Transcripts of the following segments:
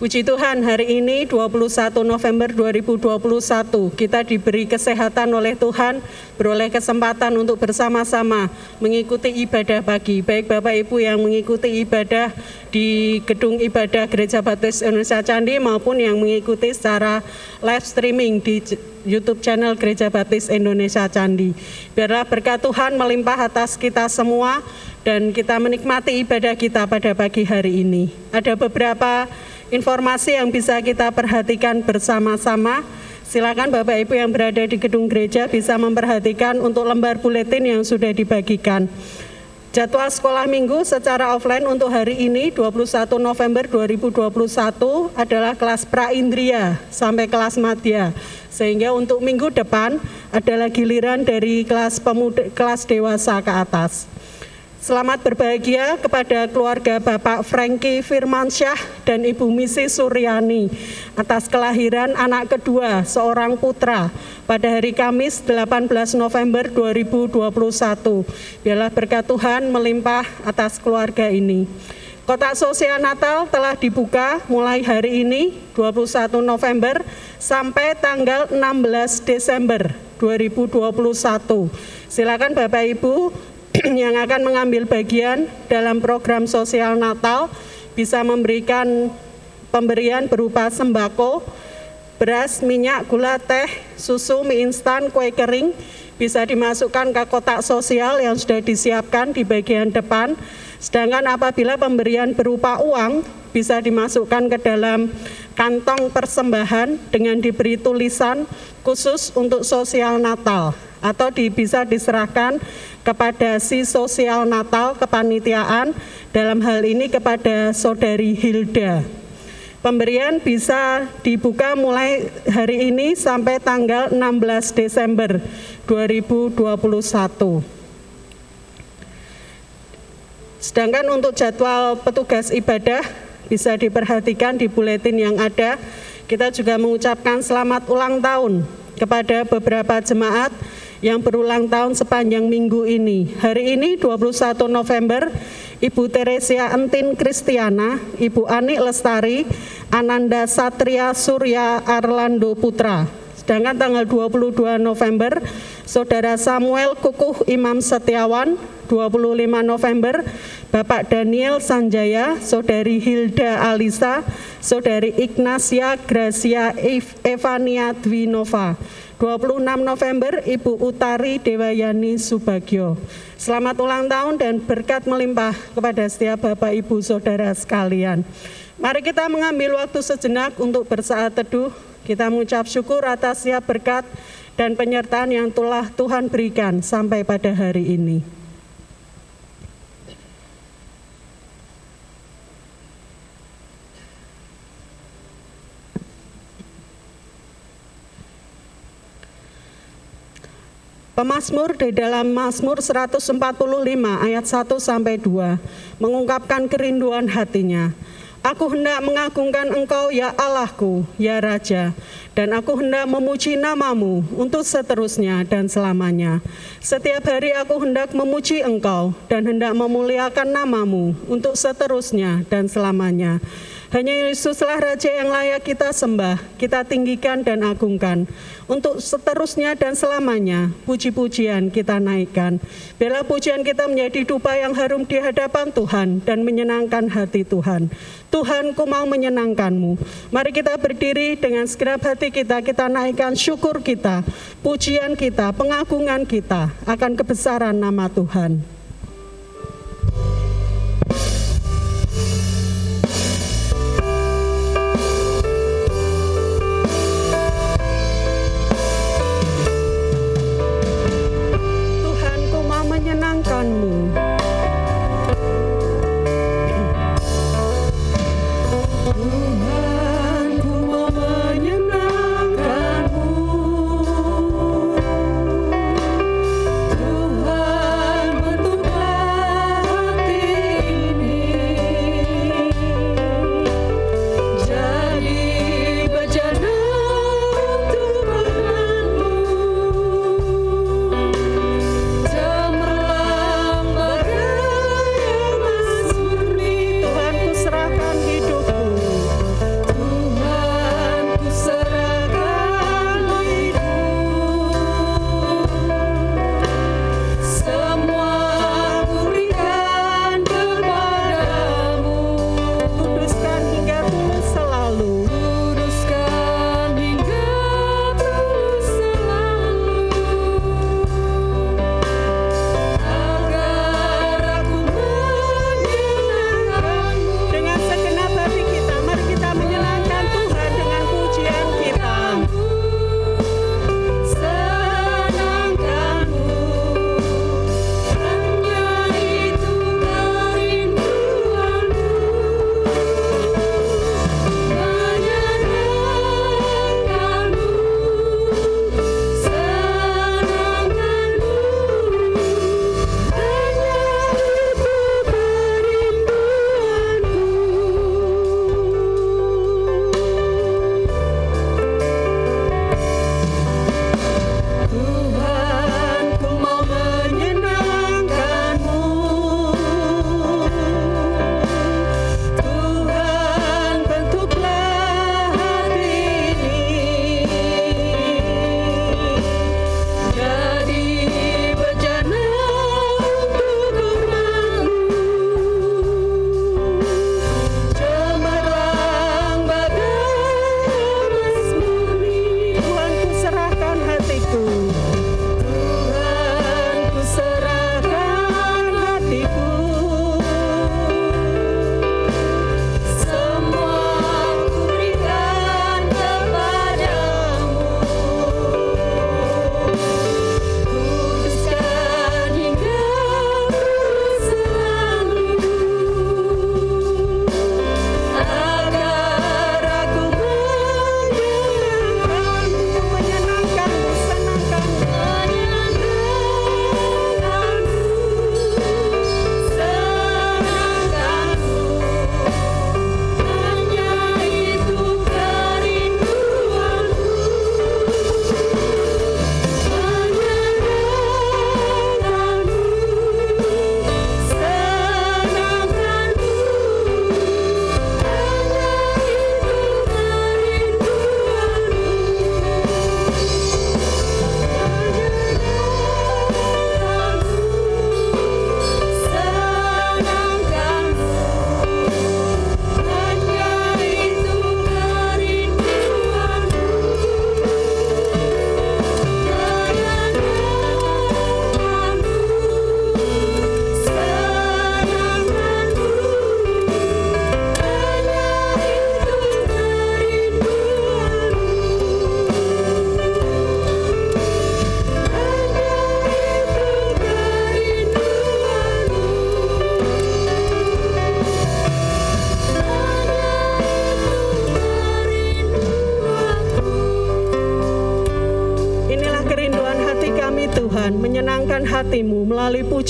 Puji Tuhan, hari ini 21 November 2021 kita diberi kesehatan oleh Tuhan, beroleh kesempatan untuk bersama-sama mengikuti ibadah pagi. Baik Bapak Ibu yang mengikuti ibadah di gedung ibadah Gereja Baptis Indonesia Candi maupun yang mengikuti secara live streaming di YouTube channel Gereja Baptis Indonesia Candi. Biarlah berkat Tuhan melimpah atas kita semua dan kita menikmati ibadah kita pada pagi hari ini. Ada beberapa informasi yang bisa kita perhatikan bersama-sama. Silakan Bapak Ibu yang berada di gedung gereja bisa memperhatikan untuk lembar buletin yang sudah dibagikan. Jadwal sekolah minggu secara offline untuk hari ini 21 November 2021 adalah kelas pra indria sampai kelas madya. Sehingga untuk minggu depan adalah giliran dari kelas pemuda, kelas dewasa ke atas. Selamat berbahagia kepada keluarga Bapak Franky Firmansyah dan Ibu Misi Suryani atas kelahiran anak kedua seorang putra pada hari Kamis 18 November 2021. Biarlah berkat Tuhan melimpah atas keluarga ini. Kotak sosial Natal telah dibuka mulai hari ini 21 November sampai tanggal 16 Desember 2021. Silakan Bapak Ibu yang akan mengambil bagian dalam program sosial Natal bisa memberikan pemberian berupa sembako, beras, minyak, gula, teh, susu, mie instan, kue kering bisa dimasukkan ke kotak sosial yang sudah disiapkan di bagian depan. Sedangkan apabila pemberian berupa uang bisa dimasukkan ke dalam kantong persembahan dengan diberi tulisan khusus untuk sosial Natal atau di, bisa diserahkan kepada si sosial Natal kepanitiaan dalam hal ini kepada saudari Hilda. Pemberian bisa dibuka mulai hari ini sampai tanggal 16 Desember 2021. Sedangkan untuk jadwal petugas ibadah bisa diperhatikan di buletin yang ada. Kita juga mengucapkan selamat ulang tahun kepada beberapa jemaat yang berulang tahun sepanjang minggu ini. Hari ini 21 November, Ibu Teresia Entin Kristiana, Ibu Ani Lestari, Ananda Satria Surya Arlando Putra. Sedangkan tanggal 22 November, Saudara Samuel Kukuh Imam Setiawan, 25 November, Bapak Daniel Sanjaya, Saudari Hilda Alisa, Saudari Ignasia Gracia Evania Dwinova. 26 November Ibu Utari Dewayani Subagio. Selamat ulang tahun dan berkat melimpah kepada setiap Bapak Ibu Saudara sekalian. Mari kita mengambil waktu sejenak untuk bersaat teduh. Kita mengucap syukur atas setiap berkat dan penyertaan yang telah Tuhan berikan sampai pada hari ini. Pemasmur di dalam Mazmur 145 ayat 1 sampai 2 mengungkapkan kerinduan hatinya. Aku hendak mengagungkan Engkau ya Allahku, ya Raja, dan aku hendak memuji namamu untuk seterusnya dan selamanya. Setiap hari aku hendak memuji Engkau dan hendak memuliakan namamu untuk seterusnya dan selamanya. Hanya Yesuslah Raja yang layak kita sembah, kita tinggikan dan agungkan. Untuk seterusnya dan selamanya, puji-pujian kita naikkan. Biarlah pujian kita menjadi dupa yang harum di hadapan Tuhan dan menyenangkan hati Tuhan. Tuhan, ku mau menyenangkanmu. Mari kita berdiri dengan segenap hati kita, kita naikkan syukur kita, pujian kita, pengagungan kita akan kebesaran nama Tuhan.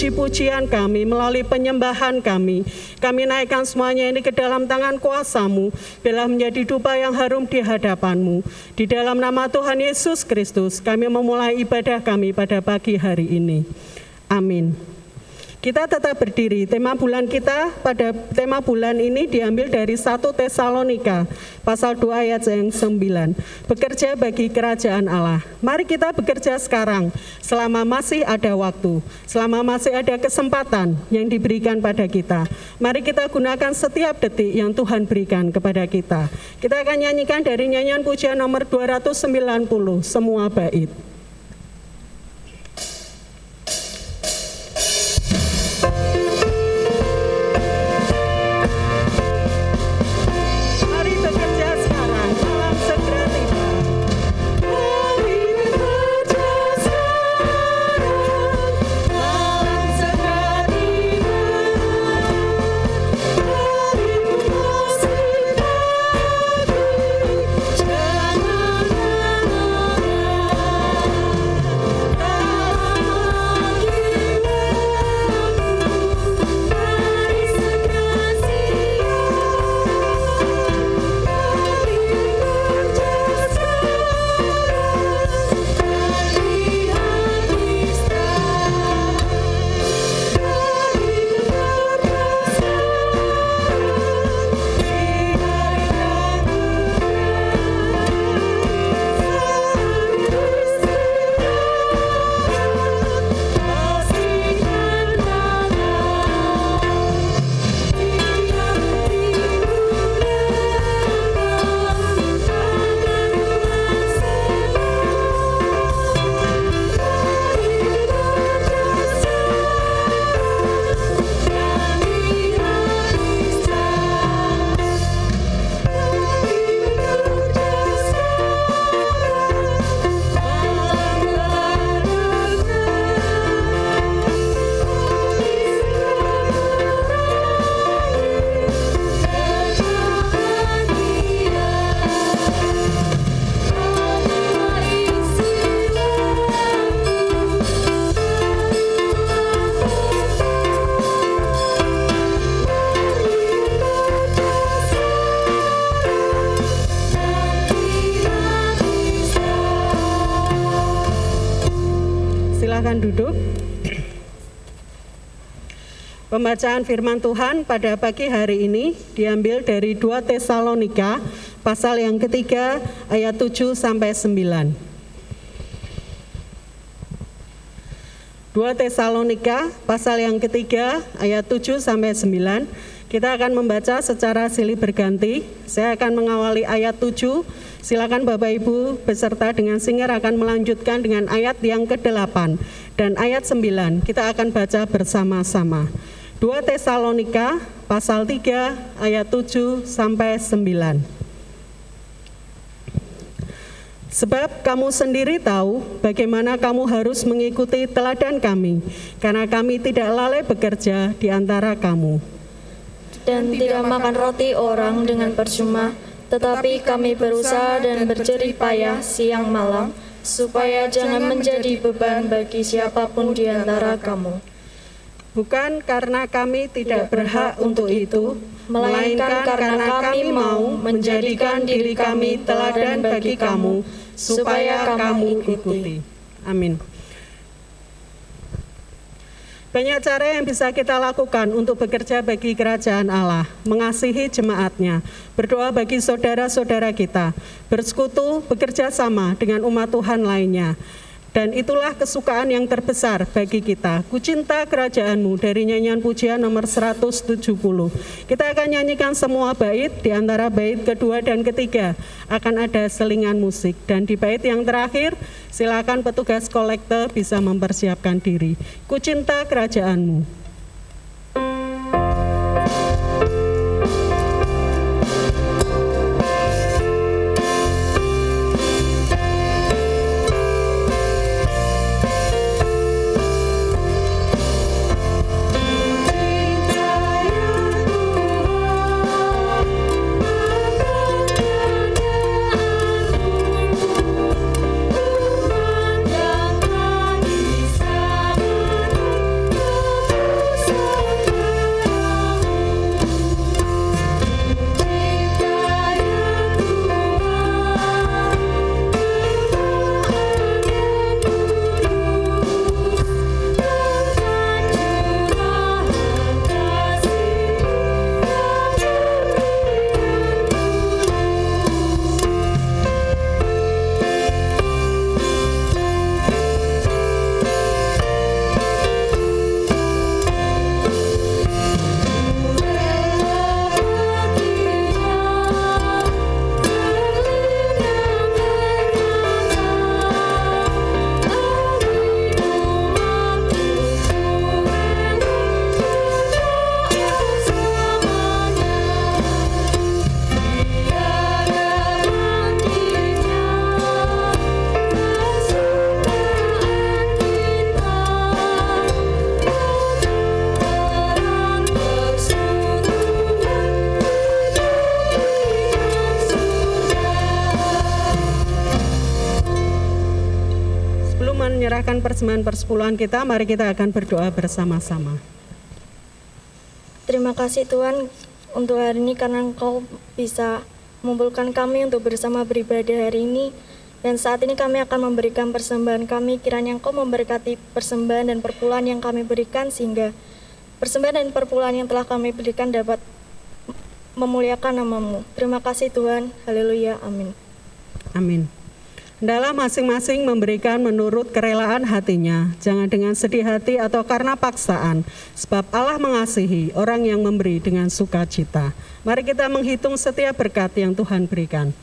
Puji-pujian kami, melalui penyembahan kami. Kami naikkan semuanya ini ke dalam tangan kuasamu, bila menjadi dupa yang harum di hadapanmu. Di dalam nama Tuhan Yesus Kristus, kami memulai ibadah kami pada pagi hari ini. Amin. Kita tetap berdiri. Tema bulan kita pada tema bulan ini diambil dari 1 Tesalonika pasal 2 ayat yang 9. Bekerja bagi kerajaan Allah. Mari kita bekerja sekarang selama masih ada waktu, selama masih ada kesempatan yang diberikan pada kita. Mari kita gunakan setiap detik yang Tuhan berikan kepada kita. Kita akan nyanyikan dari nyanyian pujian nomor 290 semua bait. Pembacaan firman Tuhan pada pagi hari ini diambil dari 2 Tesalonika pasal yang ketiga ayat 7 sampai 9. 2 Tesalonika pasal yang ketiga ayat 7 sampai 9 kita akan membaca secara silih berganti. Saya akan mengawali ayat 7. Silakan Bapak Ibu beserta dengan singer akan melanjutkan dengan ayat yang ke-8 dan ayat 9. Kita akan baca bersama-sama. 2 Tesalonika pasal 3 ayat 7 sampai 9. Sebab kamu sendiri tahu bagaimana kamu harus mengikuti teladan kami, karena kami tidak lalai bekerja di antara kamu. Dan tidak makan roti orang dengan percuma, tetapi kami berusaha dan berjerih payah siang malam, supaya jangan menjadi beban bagi siapa pun di antara kamu bukan karena kami tidak berhak untuk itu, melainkan karena kami mau menjadikan diri kami teladan bagi kamu, supaya kamu ikuti. Amin. Banyak cara yang bisa kita lakukan untuk bekerja bagi kerajaan Allah, mengasihi jemaatnya, berdoa bagi saudara-saudara kita, bersekutu, bekerja sama dengan umat Tuhan lainnya, dan itulah kesukaan yang terbesar bagi kita. Kucinta kerajaanmu dari nyanyian pujian nomor 170. Kita akan nyanyikan semua bait, di antara bait kedua dan ketiga akan ada selingan musik. Dan di bait yang terakhir, silakan petugas kolektor bisa mempersiapkan diri. Kucinta kerajaanmu. Persembahan persepuluhan kita, mari kita akan berdoa bersama-sama. Terima kasih Tuhan untuk hari ini karena Engkau bisa mengumpulkan kami untuk bersama beribadah hari ini. Dan saat ini kami akan memberikan persembahan kami, kiranya Engkau memberkati persembahan dan perpuluhan yang kami berikan sehingga persembahan dan perpuluhan yang telah kami berikan dapat memuliakan namamu. Terima kasih Tuhan. Haleluya. Amin. Amin. Hendaklah masing-masing memberikan menurut kerelaan hatinya, jangan dengan sedih hati atau karena paksaan, sebab Allah mengasihi orang yang memberi dengan sukacita. Mari kita menghitung setiap berkat yang Tuhan berikan.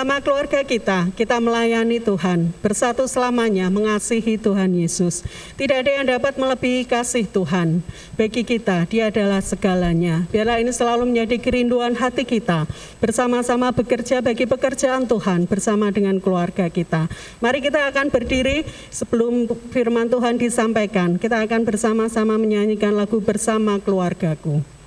Bersama keluarga kita, kita melayani Tuhan, bersatu selamanya mengasihi Tuhan Yesus. Tidak ada yang dapat melebihi kasih Tuhan. Bagi kita, dia adalah segalanya. Biarlah ini selalu menjadi kerinduan hati kita, bersama-sama bekerja bagi pekerjaan Tuhan, bersama dengan keluarga kita. Mari kita akan berdiri sebelum firman Tuhan disampaikan. Kita akan bersama-sama menyanyikan lagu bersama keluargaku.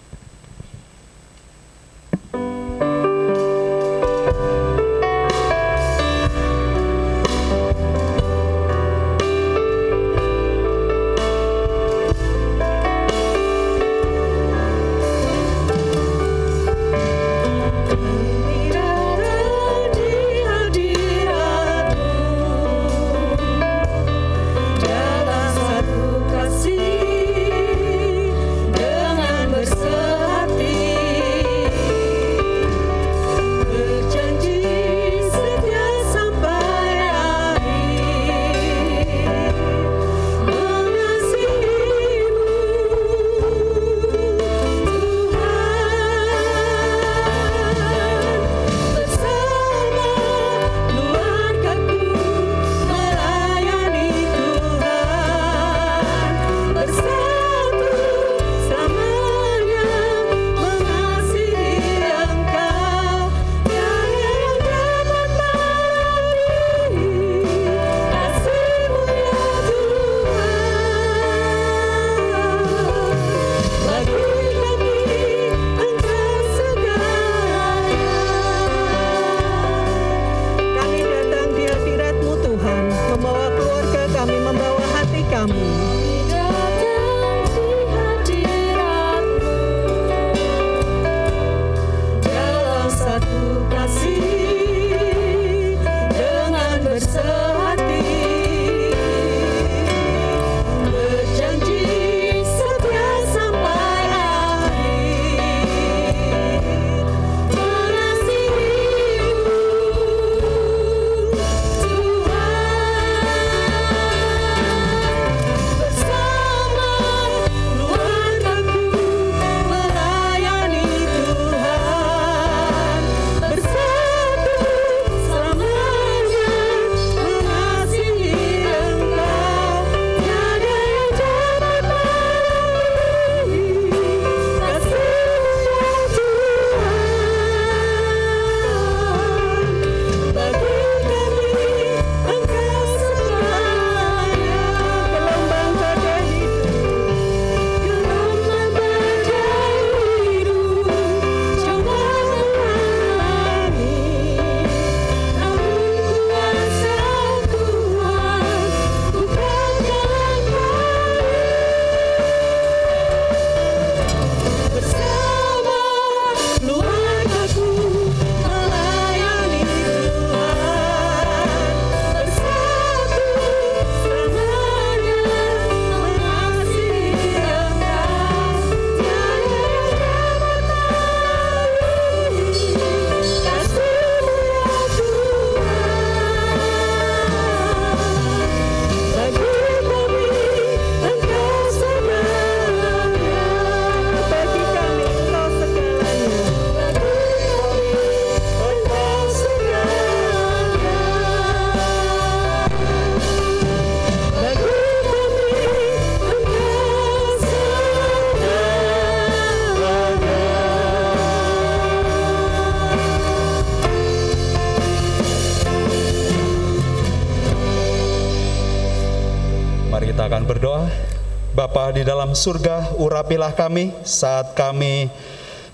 Di dalam surga, urapilah kami saat kami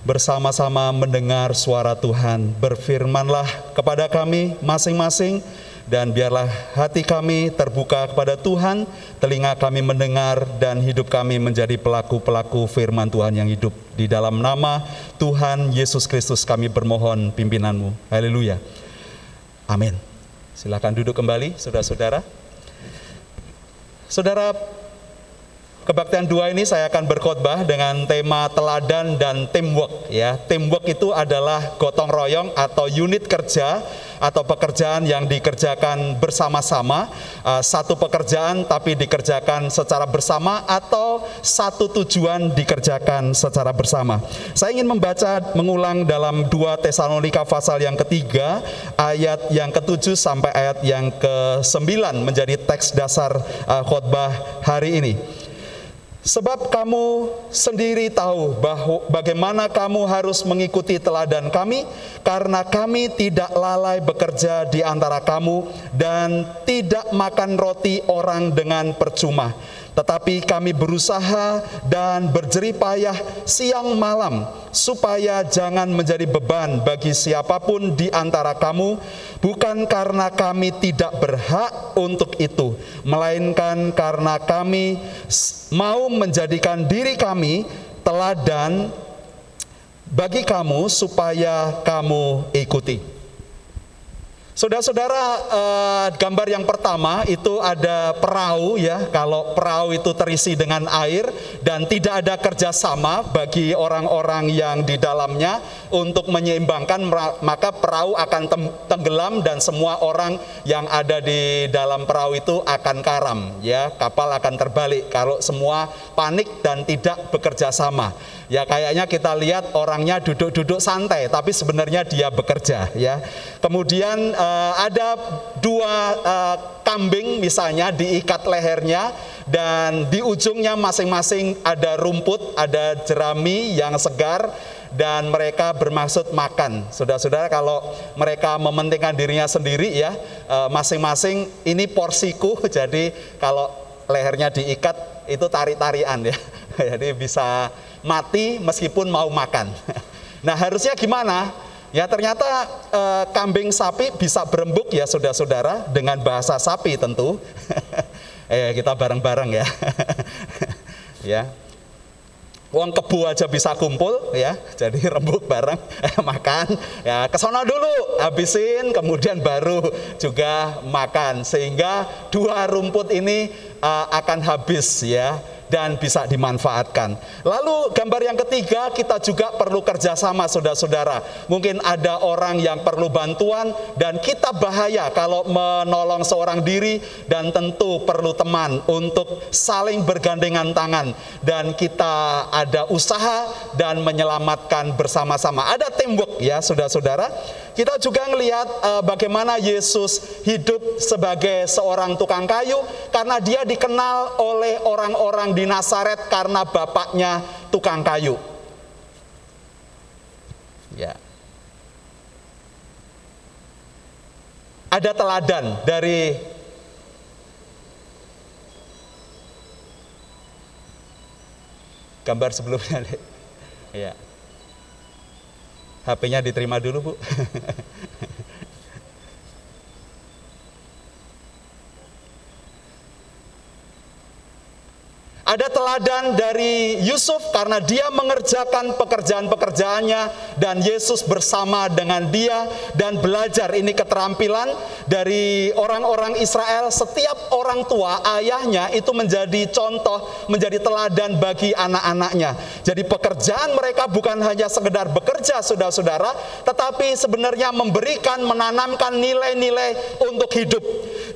bersama-sama mendengar suara Tuhan. Berfirmanlah kepada kami masing-masing dan biarlah hati kami terbuka kepada Tuhan, telinga kami mendengar dan hidup kami menjadi pelaku-pelaku firman Tuhan yang hidup. Di dalam nama Tuhan Yesus Kristus kami bermohon pimpinanmu. Haleluya. Amin. Silakan duduk kembali, saudara-saudara. Saudara, Kebaktian dua ini saya akan berkhotbah dengan tema teladan dan teamwork ya. Teamwork itu adalah gotong royong atau unit kerja atau pekerjaan yang dikerjakan bersama-sama, uh, satu pekerjaan tapi dikerjakan secara bersama atau satu tujuan dikerjakan secara bersama. Saya ingin membaca mengulang dalam 2 Tesalonika pasal yang ketiga ayat yang ketujuh sampai ayat yang ke-9 menjadi teks dasar uh, khotbah hari ini. Sebab kamu sendiri tahu bahwa bagaimana kamu harus mengikuti teladan kami, karena kami tidak lalai bekerja di antara kamu dan tidak makan roti orang dengan percuma tetapi kami berusaha dan berjerih payah siang malam supaya jangan menjadi beban bagi siapa pun di antara kamu, bukan karena kami tidak berhak untuk itu, melainkan karena kami mau menjadikan diri kami teladan bagi kamu supaya kamu ikuti. Saudara-saudara, eh, gambar yang pertama itu ada perahu ya. Kalau perahu itu terisi dengan air dan tidak ada kerjasama bagi orang-orang yang di dalamnya untuk menyeimbangkan, maka perahu akan tenggelam dan semua orang yang ada di dalam perahu itu akan karam ya. Kapal akan terbalik kalau semua panik dan tidak bekerja sama. Ya kayaknya kita lihat orangnya duduk-duduk santai, tapi sebenarnya dia bekerja ya. Kemudian uh, ada dua uh, kambing misalnya diikat lehernya dan di ujungnya masing-masing ada rumput, ada jerami yang segar dan mereka bermaksud makan. Saudara-saudara kalau mereka mementingkan dirinya sendiri ya, eh, masing-masing ini porsiku. Jadi kalau lehernya diikat itu tarik-tarian ya. Jadi bisa mati meskipun mau makan. Nah harusnya gimana? Ya ternyata e, kambing sapi bisa berembuk ya saudara-saudara dengan bahasa sapi tentu. eh kita bareng-bareng ya. ya. Uang kebu aja bisa kumpul ya, jadi rembuk bareng, eh, makan, ya ke sana dulu, habisin, kemudian baru juga makan, sehingga dua rumput ini uh, akan habis ya dan bisa dimanfaatkan. Lalu gambar yang ketiga kita juga perlu kerjasama saudara-saudara. Mungkin ada orang yang perlu bantuan dan kita bahaya kalau menolong seorang diri dan tentu perlu teman untuk saling bergandengan tangan dan kita ada usaha dan menyelamatkan bersama-sama. Ada teamwork ya saudara-saudara. Kita juga melihat uh, bagaimana Yesus hidup sebagai seorang tukang kayu karena dia dikenal oleh orang-orang di Nazaret karena bapaknya tukang kayu. Ya. Ada teladan dari gambar sebelumnya. Ya. HP-nya diterima dulu, Bu. Ada teladan dari Yusuf karena dia mengerjakan pekerjaan-pekerjaannya dan Yesus bersama dengan dia dan belajar ini keterampilan dari orang-orang Israel. Setiap orang tua ayahnya itu menjadi contoh, menjadi teladan bagi anak-anaknya. Jadi pekerjaan mereka bukan hanya sekedar bekerja saudara-saudara, tetapi sebenarnya memberikan, menanamkan nilai-nilai untuk hidup.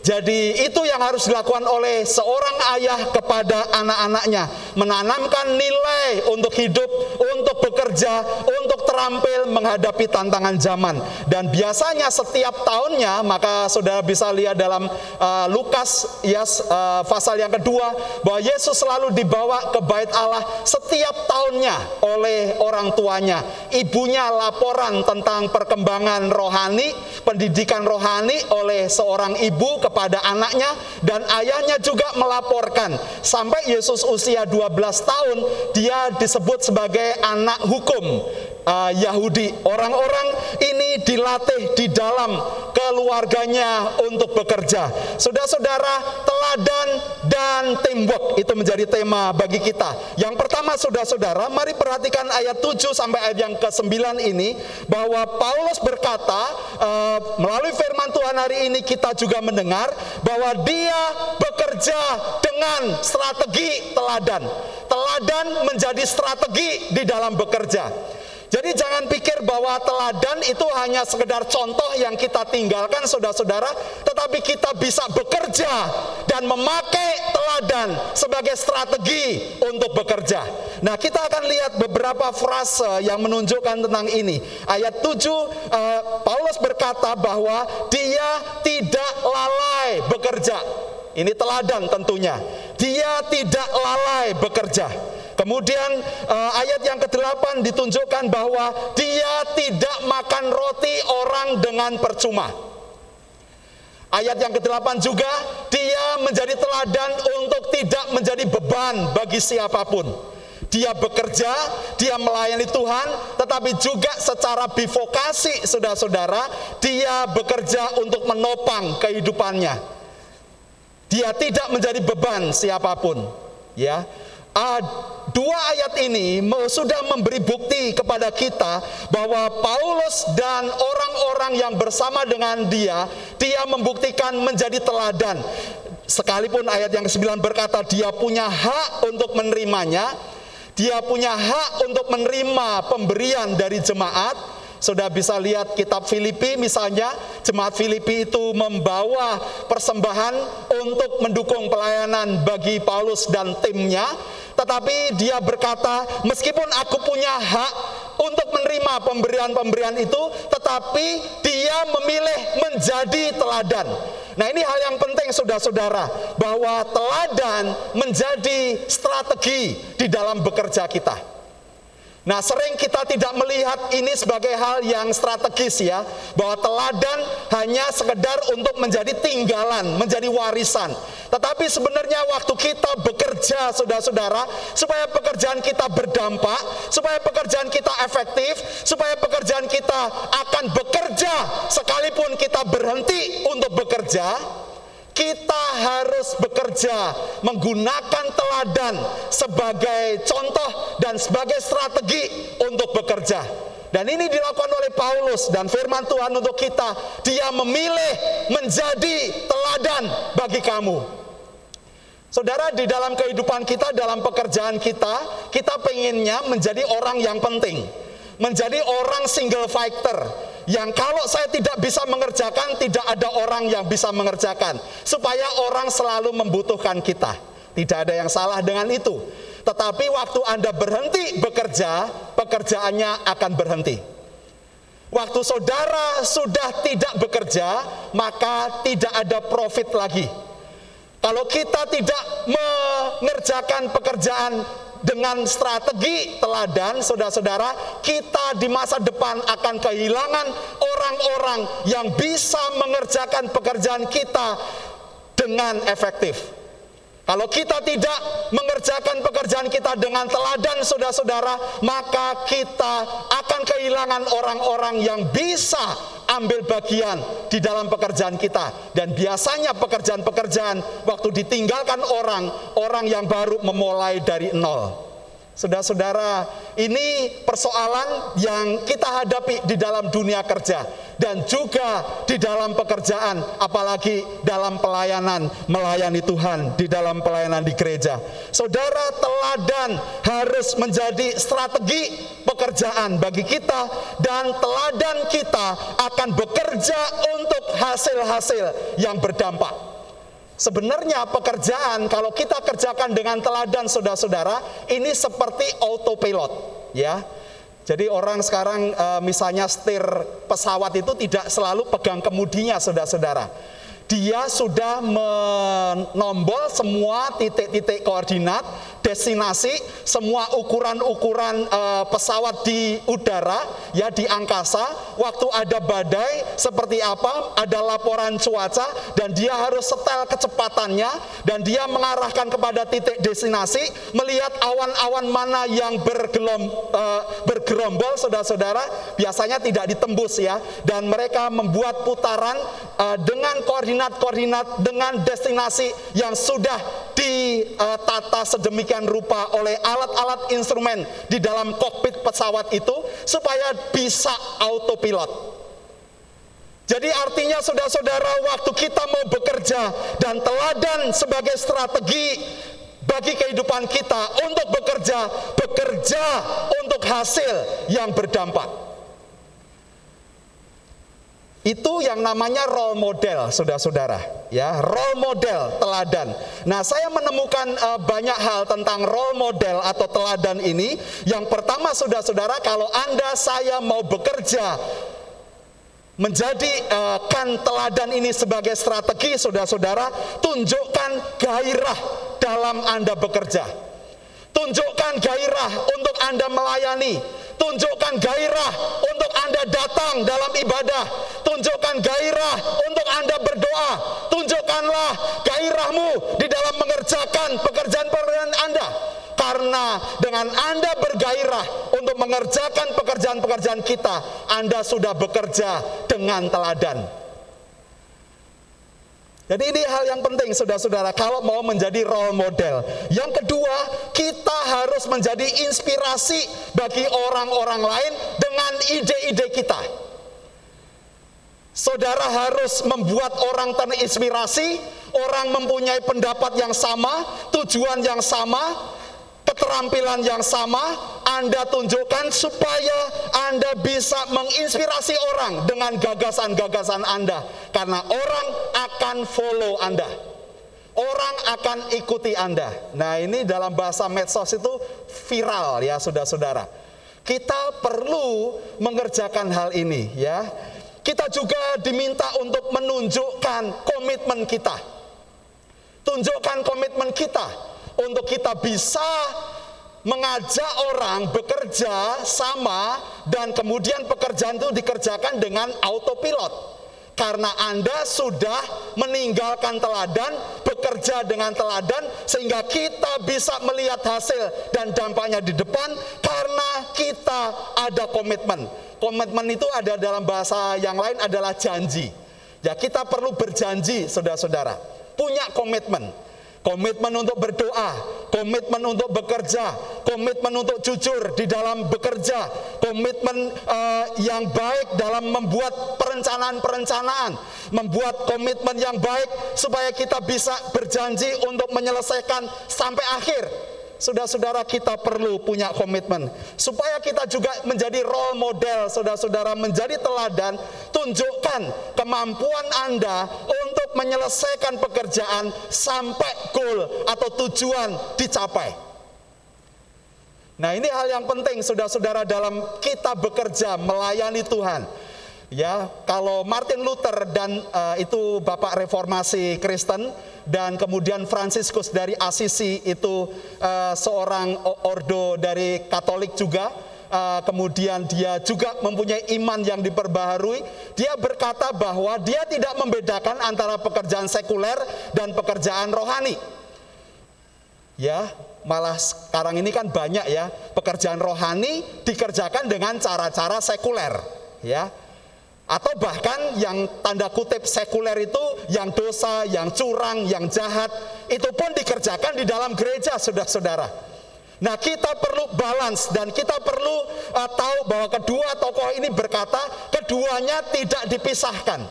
Jadi itu yang harus dilakukan oleh seorang ayah kepada anak-anaknya, menanamkan nilai untuk hidup, untuk bekerja untuk terampil menghadapi tantangan zaman. Dan biasanya setiap tahunnya, maka saudara bisa lihat dalam uh, Lukas ya uh, pasal yang kedua bahwa Yesus selalu dibawa ke bait Allah setiap tahunnya oleh orang tuanya. Ibunya laporan tentang perkembangan rohani, pendidikan rohani oleh seorang ibu kepada anaknya dan ayahnya juga melaporkan sampai Yesus usia 12 tahun dia disebut sebagai anak hukum uh, Yahudi. Orang-orang ini dilatih di dalam keluarganya untuk bekerja. Saudara-saudara, teladan dan teamwork itu menjadi tema bagi kita. Yang pertama saudara-saudara, mari perhatikan ayat 7 sampai ayat yang ke-9 ini bahwa Paulus berkata uh, melalui firman Tuhan hari ini kita juga mendengar bahwa dia bekerja dengan strategi teladan. Teladan menjadi strategi di dalam bekerja. Jadi jangan pikir bahwa teladan itu hanya sekedar contoh yang kita tinggalkan saudara-saudara, tetapi kita bisa bekerja dan memakai teladan sebagai strategi untuk bekerja. Nah, kita akan lihat beberapa frase yang menunjukkan tentang ini. Ayat 7 eh, Paulus berkata bahwa dia tidak lalai bekerja. Ini teladan tentunya. Dia tidak lalai bekerja. Kemudian uh, ayat yang ke-8 ditunjukkan bahwa dia tidak makan roti orang dengan percuma. Ayat yang ke-8 juga dia menjadi teladan untuk tidak menjadi beban bagi siapa pun. Dia bekerja, dia melayani Tuhan, tetapi juga secara bivokasi saudara-saudara, dia bekerja untuk menopang kehidupannya. Dia tidak menjadi beban siapa pun, ya uh, dua ayat ini sudah memberi bukti kepada kita bahwa Paulus dan orang-orang yang bersama dengan dia, dia membuktikan menjadi teladan. Sekalipun ayat yang ke-9 berkata dia punya hak untuk menerimanya, dia punya hak untuk menerima pemberian dari jemaat, sudah bisa lihat kitab Filipi misalnya, jemaat Filipi itu membawa persembahan untuk mendukung pelayanan bagi Paulus dan timnya. Tetapi dia berkata, meskipun aku punya hak untuk menerima pemberian-pemberian itu, tetapi dia memilih menjadi teladan. Nah ini hal yang penting saudara-saudara, bahwa teladan menjadi strategi di dalam bekerja kita. Nah, sering kita tidak melihat ini sebagai hal yang strategis ya, bahwa teladan hanya sekedar untuk menjadi tinggalan, menjadi warisan. Tetapi sebenarnya waktu kita bekerja, saudara-saudara, supaya pekerjaan kita berdampak, supaya pekerjaan kita efektif, supaya pekerjaan kita akan bekerja sekalipun kita berhenti untuk bekerja, kita harus bekerja menggunakan teladan sebagai contoh dan sebagai strategi untuk bekerja. Dan ini dilakukan oleh Paulus dan firman Tuhan untuk kita. Dia memilih menjadi teladan bagi kamu. Saudara, di dalam kehidupan kita, dalam pekerjaan kita, kita pengennya menjadi orang yang penting. Menjadi orang single fighter yang kalau saya tidak bisa mengerjakan, tidak ada orang yang bisa mengerjakan, supaya orang selalu membutuhkan kita. Tidak ada yang salah dengan itu, tetapi waktu Anda berhenti bekerja, pekerjaannya akan berhenti. Waktu saudara sudah tidak bekerja, maka tidak ada profit lagi. Kalau kita tidak mengerjakan pekerjaan dengan strategi teladan, saudara-saudara, kita di masa depan akan kehilangan orang-orang yang bisa mengerjakan pekerjaan kita dengan efektif. Kalau kita tidak mengerjakan pekerjaan kita dengan teladan saudara-saudara, maka kita akan kehilangan orang-orang yang bisa ambil bagian di dalam pekerjaan kita. Dan biasanya pekerjaan-pekerjaan waktu ditinggalkan orang, orang yang baru memulai dari nol. Saudara-saudara, ini persoalan yang kita hadapi di dalam dunia kerja dan juga di dalam pekerjaan, apalagi dalam pelayanan melayani Tuhan di dalam pelayanan di gereja. Saudara, teladan harus menjadi strategi pekerjaan bagi kita dan teladan kita akan bekerja untuk hasil-hasil yang berdampak. Sebenarnya pekerjaan kalau kita kerjakan dengan teladan saudara-saudara ini seperti autopilot ya. Jadi orang sekarang uh, misalnya setir pesawat itu tidak selalu pegang kemudinya saudara-saudara. Dia sudah menombol semua titik-titik koordinat destinasi, semua ukuran-ukuran uh, pesawat di udara, ya di angkasa, waktu ada badai seperti apa, ada laporan cuaca dan dia harus setel kecepatannya dan dia mengarahkan kepada titik destinasi, melihat awan-awan mana yang bergelom, uh, bergerombol, saudara-saudara, biasanya tidak ditembus ya, dan mereka membuat putaran uh, dengan koordinat-koordinat dengan destinasi yang sudah ditata sedemikian rupa oleh alat-alat instrumen di dalam kokpit pesawat itu supaya bisa autopilot. Jadi artinya saudara-saudara waktu kita mau bekerja dan teladan sebagai strategi bagi kehidupan kita untuk bekerja, bekerja untuk hasil yang berdampak. Itu yang namanya role model, saudara-saudara. Ya, role model, teladan. Nah, saya menemukan uh, banyak hal tentang role model atau teladan ini. Yang pertama, saudara-saudara, kalau anda saya mau bekerja menjadi uh, kan teladan ini sebagai strategi, saudara-saudara, tunjukkan gairah dalam anda bekerja. Tunjukkan gairah untuk anda melayani Tunjukkan gairah untuk Anda datang dalam ibadah. Tunjukkan gairah untuk Anda berdoa. Tunjukkanlah gairahmu di dalam mengerjakan pekerjaan-pekerjaan Anda. Karena dengan Anda bergairah untuk mengerjakan pekerjaan-pekerjaan kita, Anda sudah bekerja dengan teladan. Jadi ini hal yang penting saudara-saudara kalau mau menjadi role model. Yang kedua, kita harus menjadi inspirasi bagi orang-orang lain dengan ide-ide kita. Saudara harus membuat orang terinspirasi, orang mempunyai pendapat yang sama, tujuan yang sama, keterampilan yang sama Anda tunjukkan supaya Anda bisa menginspirasi orang dengan gagasan-gagasan Anda karena orang akan follow Anda. Orang akan ikuti Anda. Nah, ini dalam bahasa medsos itu viral ya, Saudara-saudara. Kita perlu mengerjakan hal ini ya. Kita juga diminta untuk menunjukkan komitmen kita. Tunjukkan komitmen kita untuk kita bisa mengajak orang bekerja sama dan kemudian pekerjaan itu dikerjakan dengan autopilot. Karena Anda sudah meninggalkan teladan, bekerja dengan teladan sehingga kita bisa melihat hasil dan dampaknya di depan karena kita ada komitmen. Komitmen itu ada dalam bahasa yang lain adalah janji. Ya, kita perlu berjanji, saudara-saudara. Punya komitmen komitmen untuk berdoa, komitmen untuk bekerja, komitmen untuk jujur di dalam bekerja, komitmen uh, yang baik dalam membuat perencanaan-perencanaan, membuat komitmen yang baik supaya kita bisa berjanji untuk menyelesaikan sampai akhir saudara-saudara kita perlu punya komitmen supaya kita juga menjadi role model saudara-saudara menjadi teladan tunjukkan kemampuan Anda untuk menyelesaikan pekerjaan sampai goal atau tujuan dicapai. Nah ini hal yang penting saudara-saudara dalam kita bekerja melayani Tuhan Ya, kalau Martin Luther dan uh, itu Bapak Reformasi Kristen dan kemudian Fransiskus dari Assisi itu uh, seorang ordo dari Katolik juga, uh, kemudian dia juga mempunyai iman yang diperbaharui. Dia berkata bahwa dia tidak membedakan antara pekerjaan sekuler dan pekerjaan rohani. Ya, malah sekarang ini kan banyak ya pekerjaan rohani dikerjakan dengan cara-cara sekuler, ya atau bahkan yang tanda kutip sekuler itu yang dosa, yang curang, yang jahat itu pun dikerjakan di dalam gereja saudara-saudara. Nah kita perlu balance dan kita perlu uh, tahu bahwa kedua tokoh ini berkata keduanya tidak dipisahkan.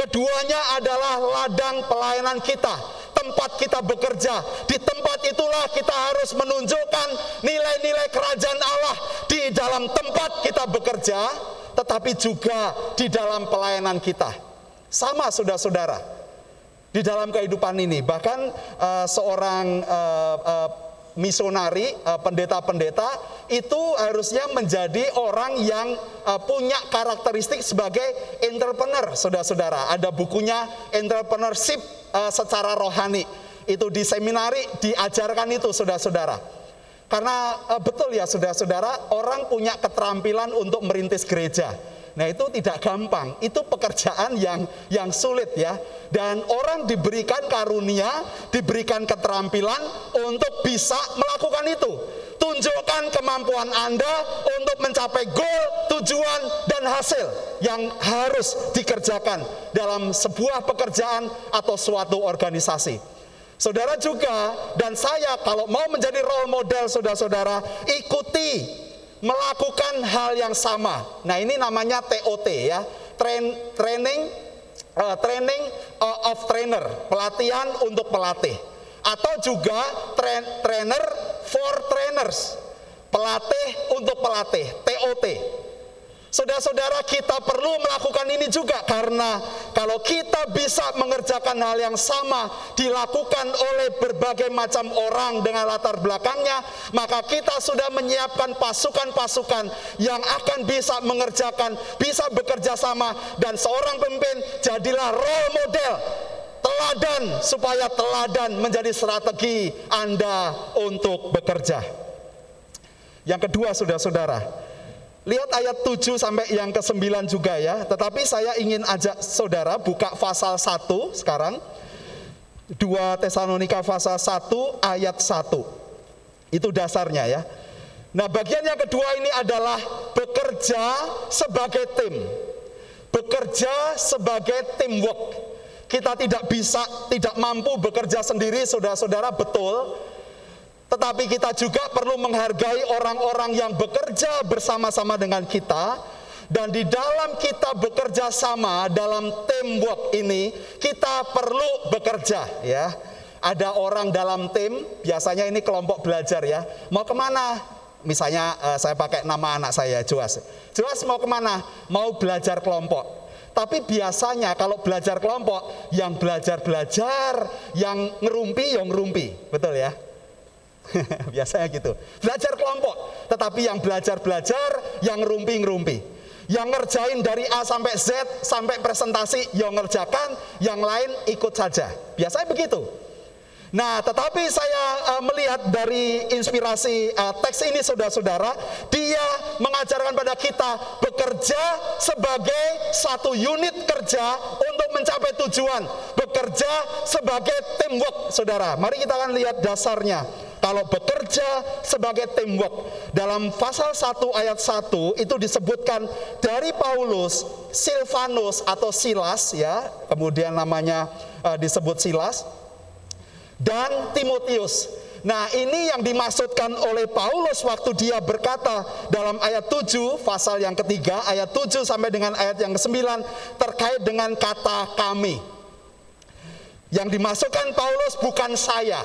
Keduanya adalah ladang pelayanan kita, tempat kita bekerja. Di tempat itulah kita harus menunjukkan nilai-nilai kerajaan Allah di dalam tempat kita bekerja tetapi juga di dalam pelayanan kita. Sama saudara-saudara. Di dalam kehidupan ini, bahkan uh, seorang uh, uh, misionari, pendeta-pendeta itu harusnya menjadi orang yang punya karakteristik sebagai entrepreneur, saudara-saudara. Ada bukunya entrepreneurship secara rohani. Itu di seminari diajarkan itu, saudara-saudara. Karena uh, betul ya, saudara-saudara, orang punya keterampilan untuk merintis gereja. Nah itu tidak gampang, itu pekerjaan yang yang sulit ya. Dan orang diberikan karunia, diberikan keterampilan untuk bisa melakukan itu. Tunjukkan kemampuan Anda untuk mencapai goal, tujuan, dan hasil yang harus dikerjakan dalam sebuah pekerjaan atau suatu organisasi. Saudara juga dan saya kalau mau menjadi role model saudara-saudara, ikuti melakukan hal yang sama. Nah, ini namanya TOT ya. Train, training uh, training uh, of trainer, pelatihan untuk pelatih. Atau juga train, trainer for trainers. Pelatih untuk pelatih, TOT. Saudara-saudara kita perlu melakukan ini juga karena kalau kita bisa mengerjakan hal yang sama dilakukan oleh berbagai macam orang dengan latar belakangnya, maka kita sudah menyiapkan pasukan-pasukan yang akan bisa mengerjakan, bisa bekerja sama dan seorang pemimpin jadilah role model teladan supaya teladan menjadi strategi Anda untuk bekerja. Yang kedua, saudara-saudara, Lihat ayat 7 sampai yang ke-9 juga ya. Tetapi saya ingin ajak saudara buka pasal 1 sekarang. 2 Tesalonika pasal 1 ayat 1. Itu dasarnya ya. Nah, bagian yang kedua ini adalah bekerja sebagai tim. Bekerja sebagai teamwork. Kita tidak bisa, tidak mampu bekerja sendiri, saudara-saudara, betul tetapi kita juga perlu menghargai orang-orang yang bekerja bersama-sama dengan kita dan di dalam kita bekerja sama dalam teamwork ini kita perlu bekerja ya. Ada orang dalam tim, biasanya ini kelompok belajar ya. Mau ke mana? Misalnya uh, saya pakai nama anak saya, Joas. Joas mau ke mana? Mau belajar kelompok. Tapi biasanya kalau belajar kelompok, yang belajar-belajar, yang ngerumpi, yang ngerumpi. Betul ya? Biasanya gitu. Belajar kelompok, tetapi yang belajar-belajar, yang ngerumpi-ngerumpi. Yang ngerjain dari A sampai Z sampai presentasi, yang ngerjakan, yang lain ikut saja. Biasanya begitu. Nah, tetapi saya uh, melihat dari inspirasi uh, teks ini saudara-saudara, dia mengajarkan pada kita bekerja sebagai satu unit kerja untuk mencapai tujuan, bekerja sebagai teamwork, Saudara. Mari kita akan lihat dasarnya. Kalau bekerja sebagai teamwork dalam pasal 1 ayat 1 itu disebutkan dari Paulus, Silvanus atau Silas ya, kemudian namanya uh, disebut Silas dan Timotius. Nah ini yang dimaksudkan oleh Paulus waktu dia berkata dalam ayat 7 pasal yang ketiga ayat 7 sampai dengan ayat yang ke-9 terkait dengan kata kami. Yang dimasukkan Paulus bukan saya,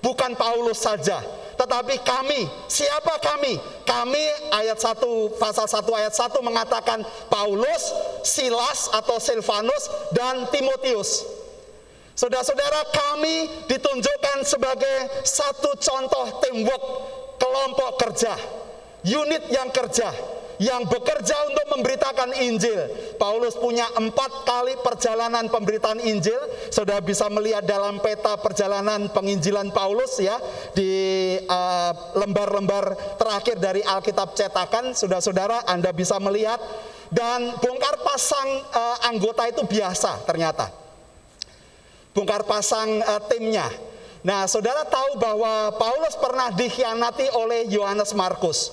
bukan Paulus saja, tetapi kami. Siapa kami? Kami ayat 1 pasal 1 ayat 1 mengatakan Paulus, Silas atau Silvanus dan Timotius. Saudara-saudara, kami ditunjukkan sebagai satu contoh teamwork kelompok kerja, unit yang kerja, yang bekerja untuk memberitakan Injil. Paulus punya empat kali perjalanan pemberitaan Injil. Sudah bisa melihat dalam peta perjalanan penginjilan Paulus ya di uh, lembar-lembar uh, terakhir dari Alkitab cetakan. Saudara-saudara, Anda bisa melihat dan bongkar pasang uh, anggota itu biasa ternyata. Bongkar pasang uh, timnya. Nah, saudara tahu bahwa Paulus pernah dikhianati oleh Yohanes Markus.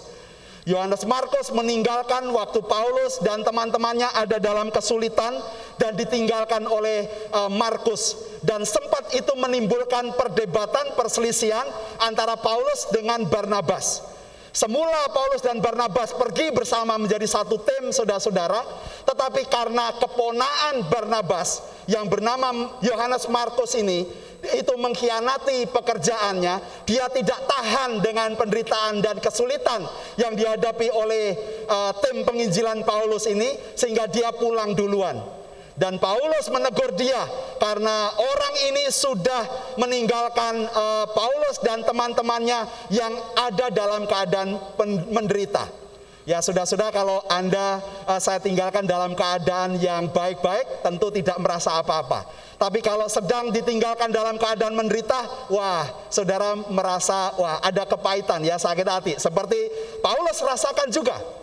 Yohanes Markus meninggalkan waktu Paulus dan teman-temannya ada dalam kesulitan dan ditinggalkan oleh uh, Markus dan sempat itu menimbulkan perdebatan perselisihan antara Paulus dengan Barnabas. Semula Paulus dan Barnabas pergi bersama menjadi satu tim saudara-saudara, tetapi karena keponaan Barnabas yang bernama Yohanes Markus ini itu mengkhianati pekerjaannya, dia tidak tahan dengan penderitaan dan kesulitan yang dihadapi oleh uh, tim penginjilan Paulus ini sehingga dia pulang duluan. Dan Paulus menegur dia karena orang ini sudah meninggalkan uh, Paulus dan teman-temannya yang ada dalam keadaan menderita. Ya sudah-sudah kalau Anda uh, saya tinggalkan dalam keadaan yang baik-baik tentu tidak merasa apa-apa. Tapi kalau sedang ditinggalkan dalam keadaan menderita, wah, saudara merasa wah ada kepahitan ya sakit hati. Seperti Paulus rasakan juga.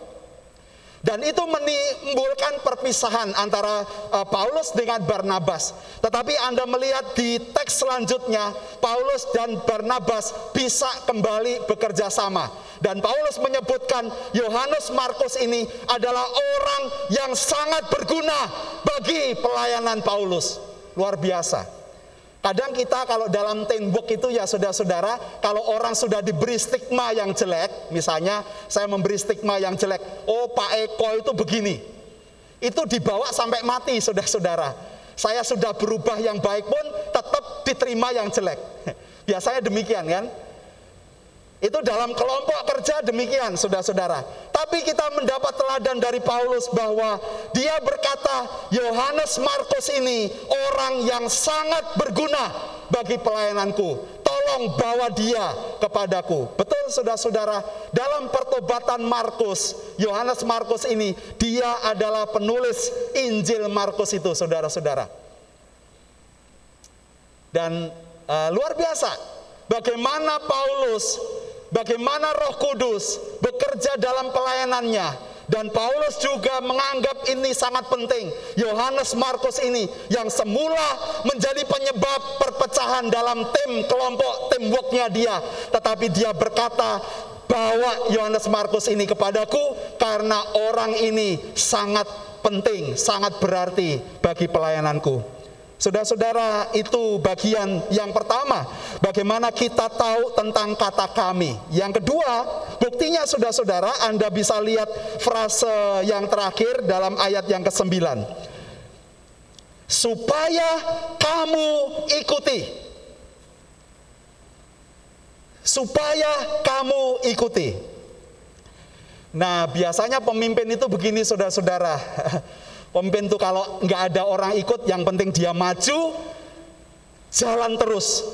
Dan itu menimbulkan perpisahan antara uh, Paulus dengan Barnabas. Tetapi Anda melihat di teks selanjutnya, Paulus dan Barnabas bisa kembali bekerja sama. Dan Paulus menyebutkan Yohanes Markus ini adalah orang yang sangat berguna bagi pelayanan Paulus. Luar biasa. Kadang kita kalau dalam tembok itu ya saudara-saudara, kalau orang sudah diberi stigma yang jelek, misalnya saya memberi stigma yang jelek, oh Pak Eko itu begini. Itu dibawa sampai mati saudara-saudara. Saya sudah berubah yang baik pun tetap diterima yang jelek. Biasanya demikian kan? Itu dalam kelompok kerja demikian, saudara-saudara. Tapi kita mendapat teladan dari Paulus bahwa dia berkata, Yohanes Markus ini orang yang sangat berguna bagi pelayananku. Tolong bawa dia kepadaku. Betul saudara-saudara, dalam pertobatan Markus, Yohanes Markus ini, dia adalah penulis Injil Markus itu, saudara-saudara. Dan uh, luar biasa, bagaimana Paulus bagaimana Roh Kudus bekerja dalam pelayanannya dan Paulus juga menganggap ini sangat penting. Yohanes Markus ini yang semula menjadi penyebab perpecahan dalam tim kelompok teamworknya dia, tetapi dia berkata bawa Yohanes Markus ini kepadaku karena orang ini sangat penting, sangat berarti bagi pelayananku. Saudara-saudara, itu bagian yang pertama. Bagaimana kita tahu tentang kata kami. Yang kedua, buktinya saudara-saudara, Anda bisa lihat frase yang terakhir dalam ayat yang ke-9. Supaya kamu ikuti. Supaya kamu ikuti. Nah, biasanya pemimpin itu begini saudara-saudara. Pemimpin itu kalau nggak ada orang ikut, yang penting dia maju, jalan terus.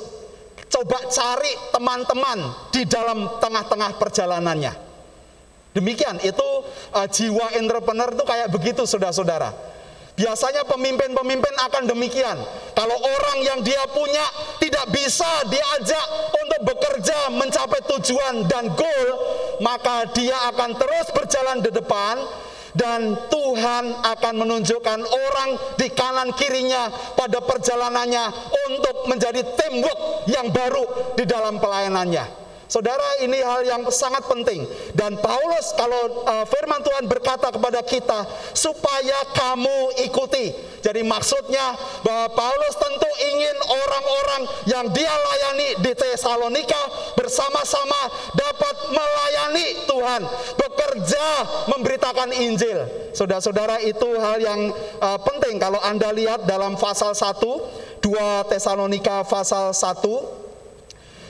Coba cari teman-teman di dalam tengah-tengah perjalanannya. Demikian, itu uh, jiwa entrepreneur itu kayak begitu saudara-saudara. Biasanya pemimpin-pemimpin akan demikian. Kalau orang yang dia punya tidak bisa diajak untuk bekerja mencapai tujuan dan goal, maka dia akan terus berjalan di depan dan Tuhan akan menunjukkan orang di kanan kirinya pada perjalanannya untuk menjadi tembok yang baru di dalam pelayanannya. Saudara, ini hal yang sangat penting. Dan Paulus kalau uh, firman Tuhan berkata kepada kita supaya kamu ikuti. Jadi maksudnya bahwa Paulus tentu ingin orang-orang yang dia layani di Tesalonika bersama-sama dapat melayani Tuhan, bekerja memberitakan Injil. Saudara-saudara, itu hal yang uh, penting kalau Anda lihat dalam pasal 1 2 Tesalonika pasal 1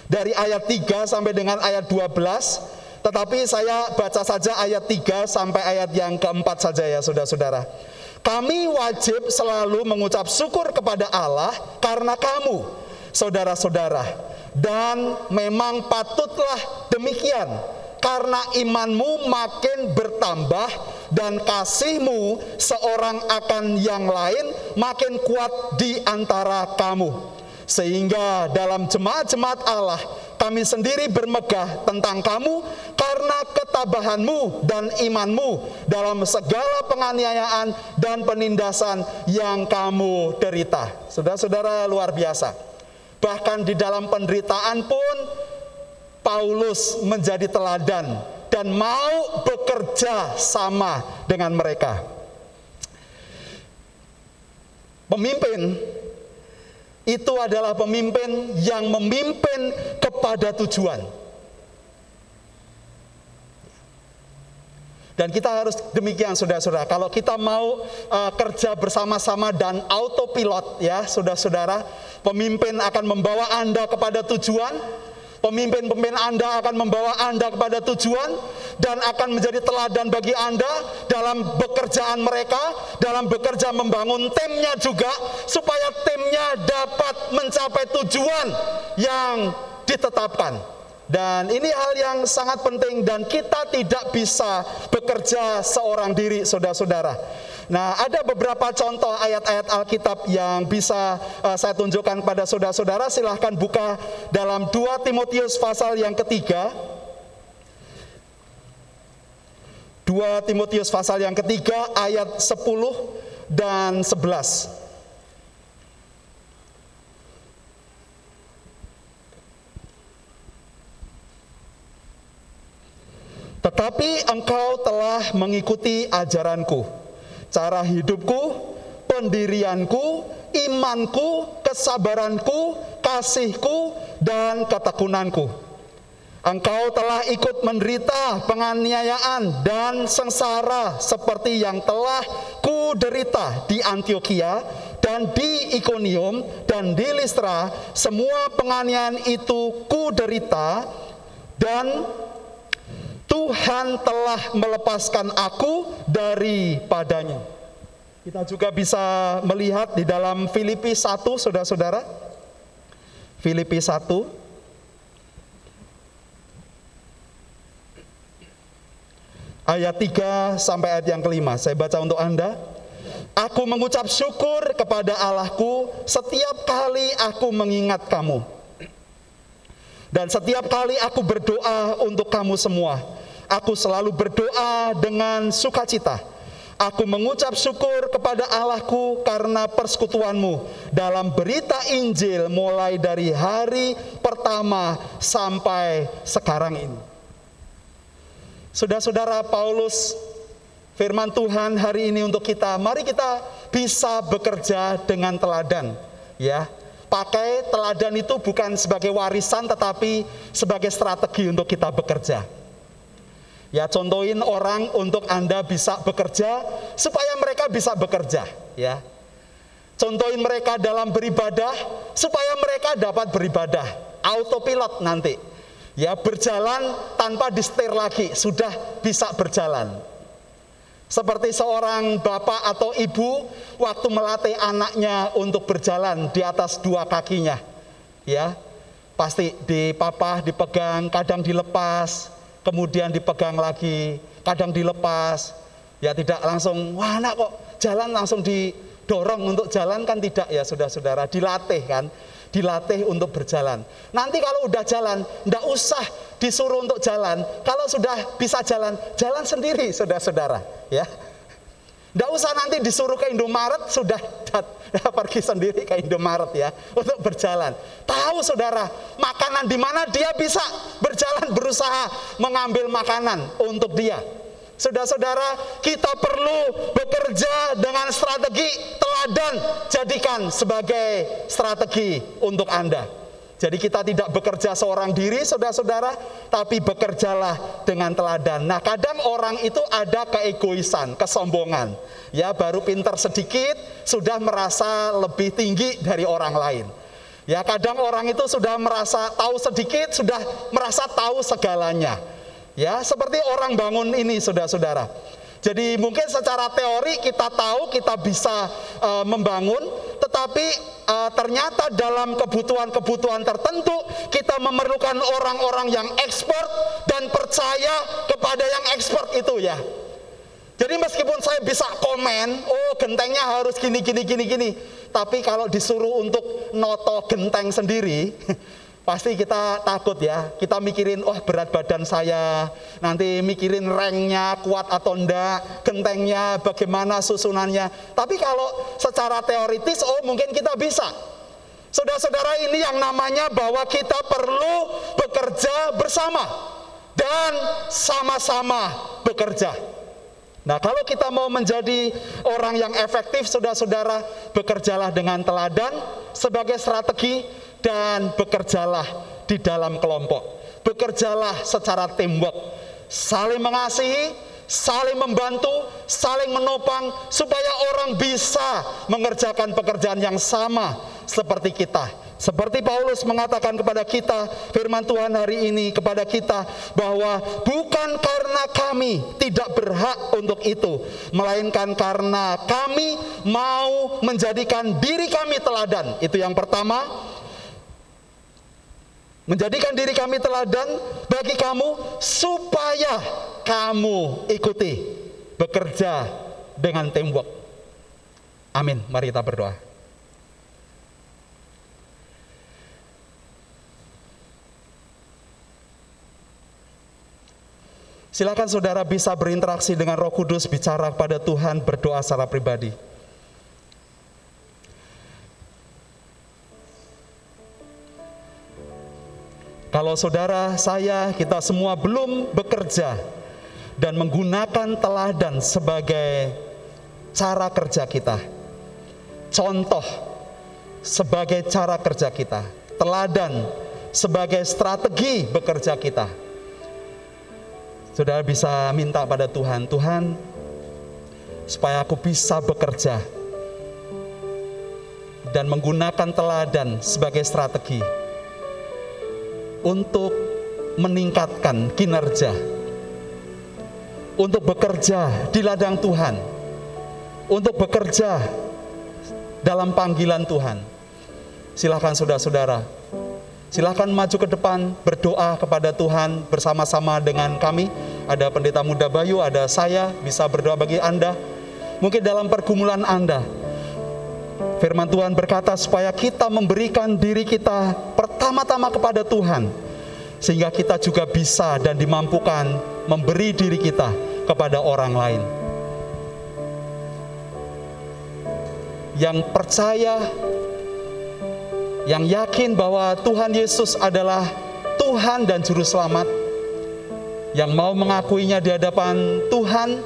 dari ayat 3 sampai dengan ayat 12 tetapi saya baca saja ayat 3 sampai ayat yang keempat saja ya saudara-saudara. Kami wajib selalu mengucap syukur kepada Allah karena kamu, saudara-saudara. Dan memang patutlah demikian, karena imanmu makin bertambah dan kasihmu seorang akan yang lain makin kuat di antara kamu sehingga dalam jemaat-jemaat Allah kami sendiri bermegah tentang kamu karena ketabahanmu dan imanmu dalam segala penganiayaan dan penindasan yang kamu derita. Saudara-saudara luar biasa. Bahkan di dalam penderitaan pun Paulus menjadi teladan dan mau bekerja sama dengan mereka. Pemimpin itu adalah pemimpin yang memimpin kepada tujuan. Dan kita harus demikian saudara-saudara. Kalau kita mau uh, kerja bersama-sama dan autopilot ya saudara-saudara, pemimpin akan membawa Anda kepada tujuan, Pemimpin-pemimpin Anda akan membawa Anda kepada tujuan dan akan menjadi teladan bagi Anda dalam pekerjaan mereka, dalam bekerja membangun timnya juga supaya timnya dapat mencapai tujuan yang ditetapkan. Dan ini hal yang sangat penting dan kita tidak bisa bekerja seorang diri saudara-saudara. Nah, ada beberapa contoh ayat-ayat Alkitab yang bisa uh, saya tunjukkan pada saudara-saudara. Silahkan buka dalam 2 Timotius pasal yang ketiga. 2 Timotius pasal yang ketiga ayat 10 dan 11. Tetapi engkau telah mengikuti ajaranku cara hidupku, pendirianku, imanku, kesabaranku, kasihku, dan ketekunanku. Engkau telah ikut menderita penganiayaan dan sengsara seperti yang telah ku derita di Antioquia dan di Ikonium dan di Listra. Semua penganiayaan itu ku derita dan Tuhan telah melepaskan aku daripadanya. Kita juga bisa melihat di dalam Filipi 1, saudara-saudara. Filipi 1. Ayat 3 sampai ayat yang kelima. Saya baca untuk Anda. Aku mengucap syukur kepada Allahku setiap kali aku mengingat kamu. Dan setiap kali aku berdoa untuk kamu semua Aku selalu berdoa dengan sukacita. Aku mengucap syukur kepada Allahku karena persekutuanmu dalam berita Injil mulai dari hari pertama sampai sekarang ini. Saudara-saudara Paulus firman Tuhan hari ini untuk kita, mari kita bisa bekerja dengan teladan, ya. Pakai teladan itu bukan sebagai warisan tetapi sebagai strategi untuk kita bekerja. Ya contohin orang untuk Anda bisa bekerja supaya mereka bisa bekerja, ya. Contohin mereka dalam beribadah supaya mereka dapat beribadah. Autopilot nanti. Ya, berjalan tanpa disetir lagi, sudah bisa berjalan. Seperti seorang bapak atau ibu waktu melatih anaknya untuk berjalan di atas dua kakinya. Ya. Pasti dipapah, dipegang, kadang dilepas, kemudian dipegang lagi, kadang dilepas, ya tidak langsung, wah anak kok jalan langsung didorong untuk jalan kan tidak ya saudara-saudara, dilatih kan, dilatih untuk berjalan. Nanti kalau udah jalan, tidak usah disuruh untuk jalan, kalau sudah bisa jalan, jalan sendiri saudara-saudara, ya. Tidak usah nanti disuruh ke Indomaret, sudah pergi sendiri ke Indomaret ya untuk berjalan. Tahu saudara, makanan di mana dia bisa berjalan berusaha mengambil makanan untuk dia. Saudara-saudara, kita perlu bekerja dengan strategi teladan jadikan sebagai strategi untuk Anda. Jadi kita tidak bekerja seorang diri saudara-saudara, tapi bekerjalah dengan teladan. Nah kadang orang itu ada keegoisan, kesombongan. Ya baru pinter sedikit, sudah merasa lebih tinggi dari orang lain. Ya kadang orang itu sudah merasa tahu sedikit, sudah merasa tahu segalanya. Ya seperti orang bangun ini saudara-saudara. Jadi mungkin secara teori kita tahu kita bisa uh, membangun, tetapi uh, ternyata dalam kebutuhan-kebutuhan tertentu kita memerlukan orang-orang yang ekspor dan percaya kepada yang ekspor itu ya. Jadi meskipun saya bisa komen, oh gentengnya harus gini gini gini gini, tapi kalau disuruh untuk noto genteng sendiri, pasti kita takut ya. Kita mikirin, oh berat badan saya, nanti mikirin ranknya kuat atau enggak, gentengnya bagaimana susunannya. Tapi kalau secara teoritis, oh mungkin kita bisa. Saudara-saudara ini yang namanya bahwa kita perlu bekerja bersama dan sama-sama bekerja. Nah, kalau kita mau menjadi orang yang efektif, saudara-saudara, bekerjalah dengan teladan sebagai strategi dan bekerjalah di dalam kelompok. Bekerjalah secara teamwork, saling mengasihi, saling membantu, saling menopang supaya orang bisa mengerjakan pekerjaan yang sama seperti kita Seperti Paulus mengatakan kepada kita, firman Tuhan hari ini kepada kita bahwa bukan karena kami tidak berhak untuk itu, melainkan karena kami mau menjadikan diri kami teladan. Itu yang pertama, menjadikan diri kami teladan bagi kamu supaya kamu ikuti bekerja dengan teamwork. Amin. Mari kita berdoa. Silakan saudara bisa berinteraksi dengan Roh Kudus, bicara kepada Tuhan, berdoa secara pribadi. Kalau saudara saya, kita semua belum bekerja dan menggunakan teladan sebagai cara kerja kita, contoh sebagai cara kerja kita, teladan sebagai strategi bekerja kita Saudara bisa minta pada Tuhan, Tuhan, supaya aku bisa bekerja dan menggunakan teladan sebagai strategi untuk meningkatkan kinerja, untuk bekerja di ladang Tuhan, untuk bekerja dalam panggilan Tuhan. Silahkan saudara-saudara, Silahkan maju ke depan, berdoa kepada Tuhan bersama-sama dengan kami. Ada pendeta muda Bayu, ada saya, bisa berdoa bagi Anda. Mungkin dalam pergumulan Anda, firman Tuhan berkata supaya kita memberikan diri kita pertama-tama kepada Tuhan. Sehingga kita juga bisa dan dimampukan memberi diri kita kepada orang lain. Yang percaya yang yakin bahwa Tuhan Yesus adalah Tuhan dan Juru Selamat, yang mau mengakuinya di hadapan Tuhan,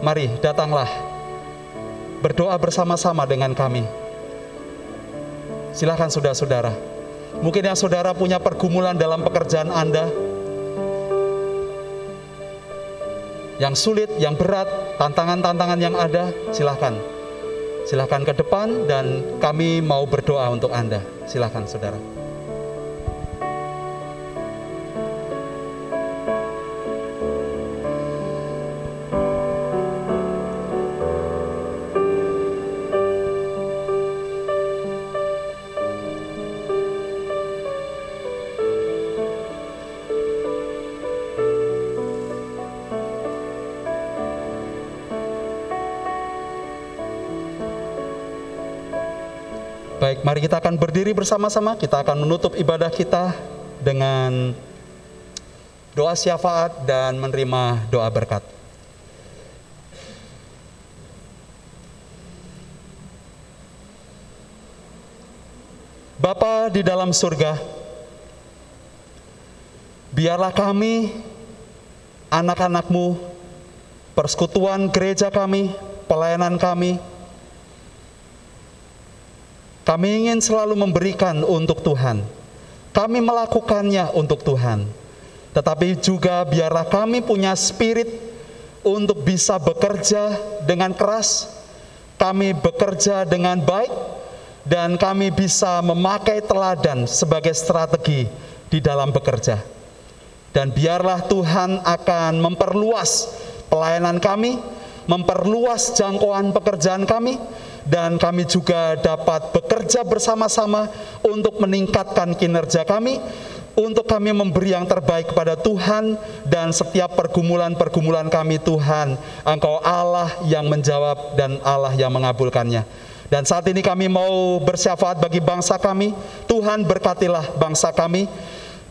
mari datanglah berdoa bersama-sama dengan kami. Silahkan saudara-saudara. Mungkin yang saudara punya pergumulan dalam pekerjaan Anda, yang sulit, yang berat, tantangan-tantangan yang ada, silahkan Silahkan ke depan dan kami mau berdoa untuk Anda. Silahkan saudara. Akan berdiri bersama-sama. Kita akan menutup ibadah kita dengan doa syafaat dan menerima doa berkat. Bapa di dalam surga, biarlah kami, anak-anakmu, persekutuan gereja kami, pelayanan kami, kami ingin selalu memberikan untuk Tuhan. Kami melakukannya untuk Tuhan. Tetapi juga biarlah kami punya spirit untuk bisa bekerja dengan keras, kami bekerja dengan baik, dan kami bisa memakai teladan sebagai strategi di dalam bekerja. Dan biarlah Tuhan akan memperluas pelayanan kami, memperluas jangkauan pekerjaan kami, dan kami juga dapat bekerja bersama-sama untuk meningkatkan kinerja kami, untuk kami memberi yang terbaik kepada Tuhan dan setiap pergumulan-pergumulan kami Tuhan, Engkau Allah yang menjawab dan Allah yang mengabulkannya. Dan saat ini kami mau bersyafaat bagi bangsa kami, Tuhan berkatilah bangsa kami,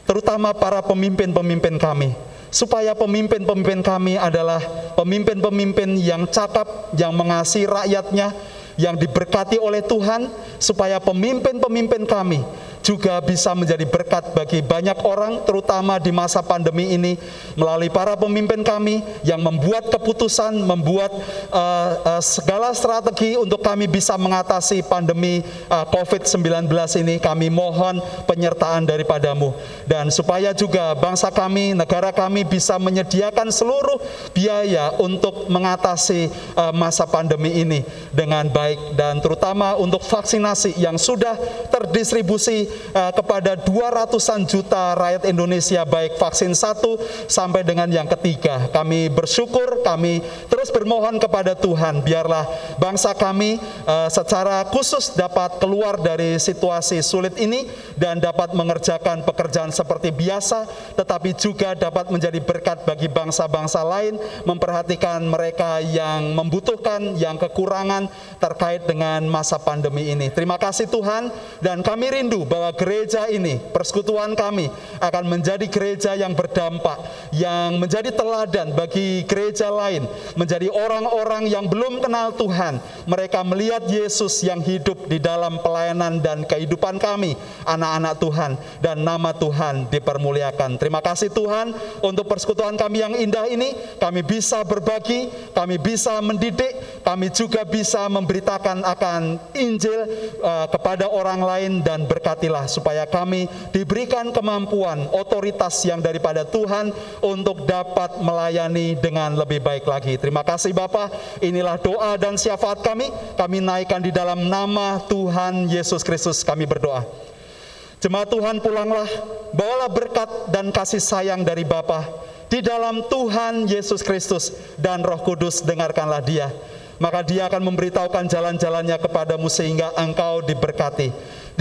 terutama para pemimpin-pemimpin kami, supaya pemimpin-pemimpin kami adalah pemimpin-pemimpin yang cakap, yang mengasihi rakyatnya, yang diberkati oleh Tuhan supaya pemimpin-pemimpin kami juga bisa menjadi berkat bagi banyak orang terutama di masa pandemi ini melalui para pemimpin kami yang membuat keputusan, membuat uh, uh, segala strategi untuk kami bisa mengatasi pandemi uh, COVID-19 ini. Kami mohon penyertaan daripadamu dan supaya juga bangsa kami, negara kami bisa menyediakan seluruh biaya untuk mengatasi uh, masa pandemi ini dengan baik dan terutama untuk vaksinasi yang sudah terdistribusi uh, kepada 200-an juta rakyat Indonesia baik vaksin satu sampai dengan yang ketiga. Kami bersyukur, kami terus bermohon kepada Tuhan biarlah bangsa kami uh, secara khusus dapat keluar dari situasi sulit ini dan dapat mengerjakan pekerjaan seperti biasa tetapi juga dapat menjadi berkat bagi bangsa-bangsa lain memperhatikan mereka yang membutuhkan, yang kekurangan terkait dengan masa pandemi ini. Terima kasih Tuhan dan kami rindu bahwa bahwa gereja ini, persekutuan kami akan menjadi gereja yang berdampak, yang menjadi teladan bagi gereja lain, menjadi orang-orang yang belum kenal Tuhan. Mereka melihat Yesus yang hidup di dalam pelayanan dan kehidupan kami, anak-anak Tuhan, dan nama Tuhan dipermuliakan. Terima kasih Tuhan untuk persekutuan kami yang indah ini. Kami bisa berbagi, kami bisa mendidik, kami juga bisa memberitakan akan Injil uh, kepada orang lain dan berkati berkatilah supaya kami diberikan kemampuan, otoritas yang daripada Tuhan untuk dapat melayani dengan lebih baik lagi. Terima kasih Bapak, inilah doa dan syafaat kami. Kami naikkan di dalam nama Tuhan Yesus Kristus kami berdoa. Jemaat Tuhan pulanglah, bawalah berkat dan kasih sayang dari Bapa di dalam Tuhan Yesus Kristus dan Roh Kudus dengarkanlah dia. Maka dia akan memberitahukan jalan-jalannya kepadamu sehingga engkau diberkati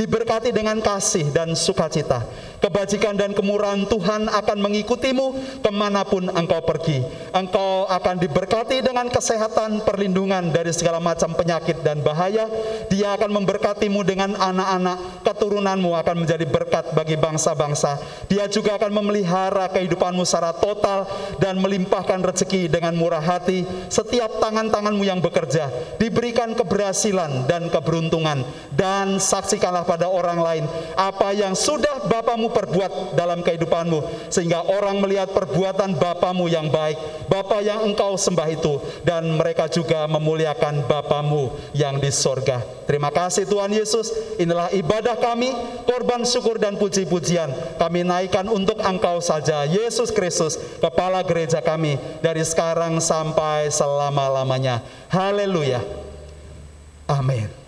diberkati dengan kasih dan sukacita. Kebajikan dan kemurahan Tuhan akan mengikutimu ke mana pun engkau pergi. Engkau akan diberkati dengan kesehatan, perlindungan dari segala macam penyakit dan bahaya. Dia akan memberkatimu dengan anak-anak, keturunanmu akan menjadi berkat bagi bangsa-bangsa. Dia juga akan memelihara kehidupanmu secara total dan melimpahkan rezeki dengan murah hati. Setiap tangan-tanganmu yang bekerja diberikan keberhasilan dan keberuntungan dan saksikanlah pada orang lain apa yang sudah Bapamu perbuat dalam kehidupanmu sehingga orang melihat perbuatan Bapamu yang baik, Bapa yang engkau sembah itu dan mereka juga memuliakan Bapamu yang di sorga. Terima kasih Tuhan Yesus, inilah ibadah kami, korban syukur dan puji-pujian kami naikkan untuk engkau saja, Yesus Kristus, Kepala Gereja kami dari sekarang sampai selama-lamanya. Haleluya. Amin.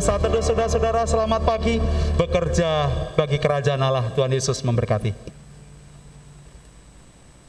Saat teduh saudara-saudara selamat pagi. Bekerja bagi kerajaan Allah. Tuhan Yesus memberkati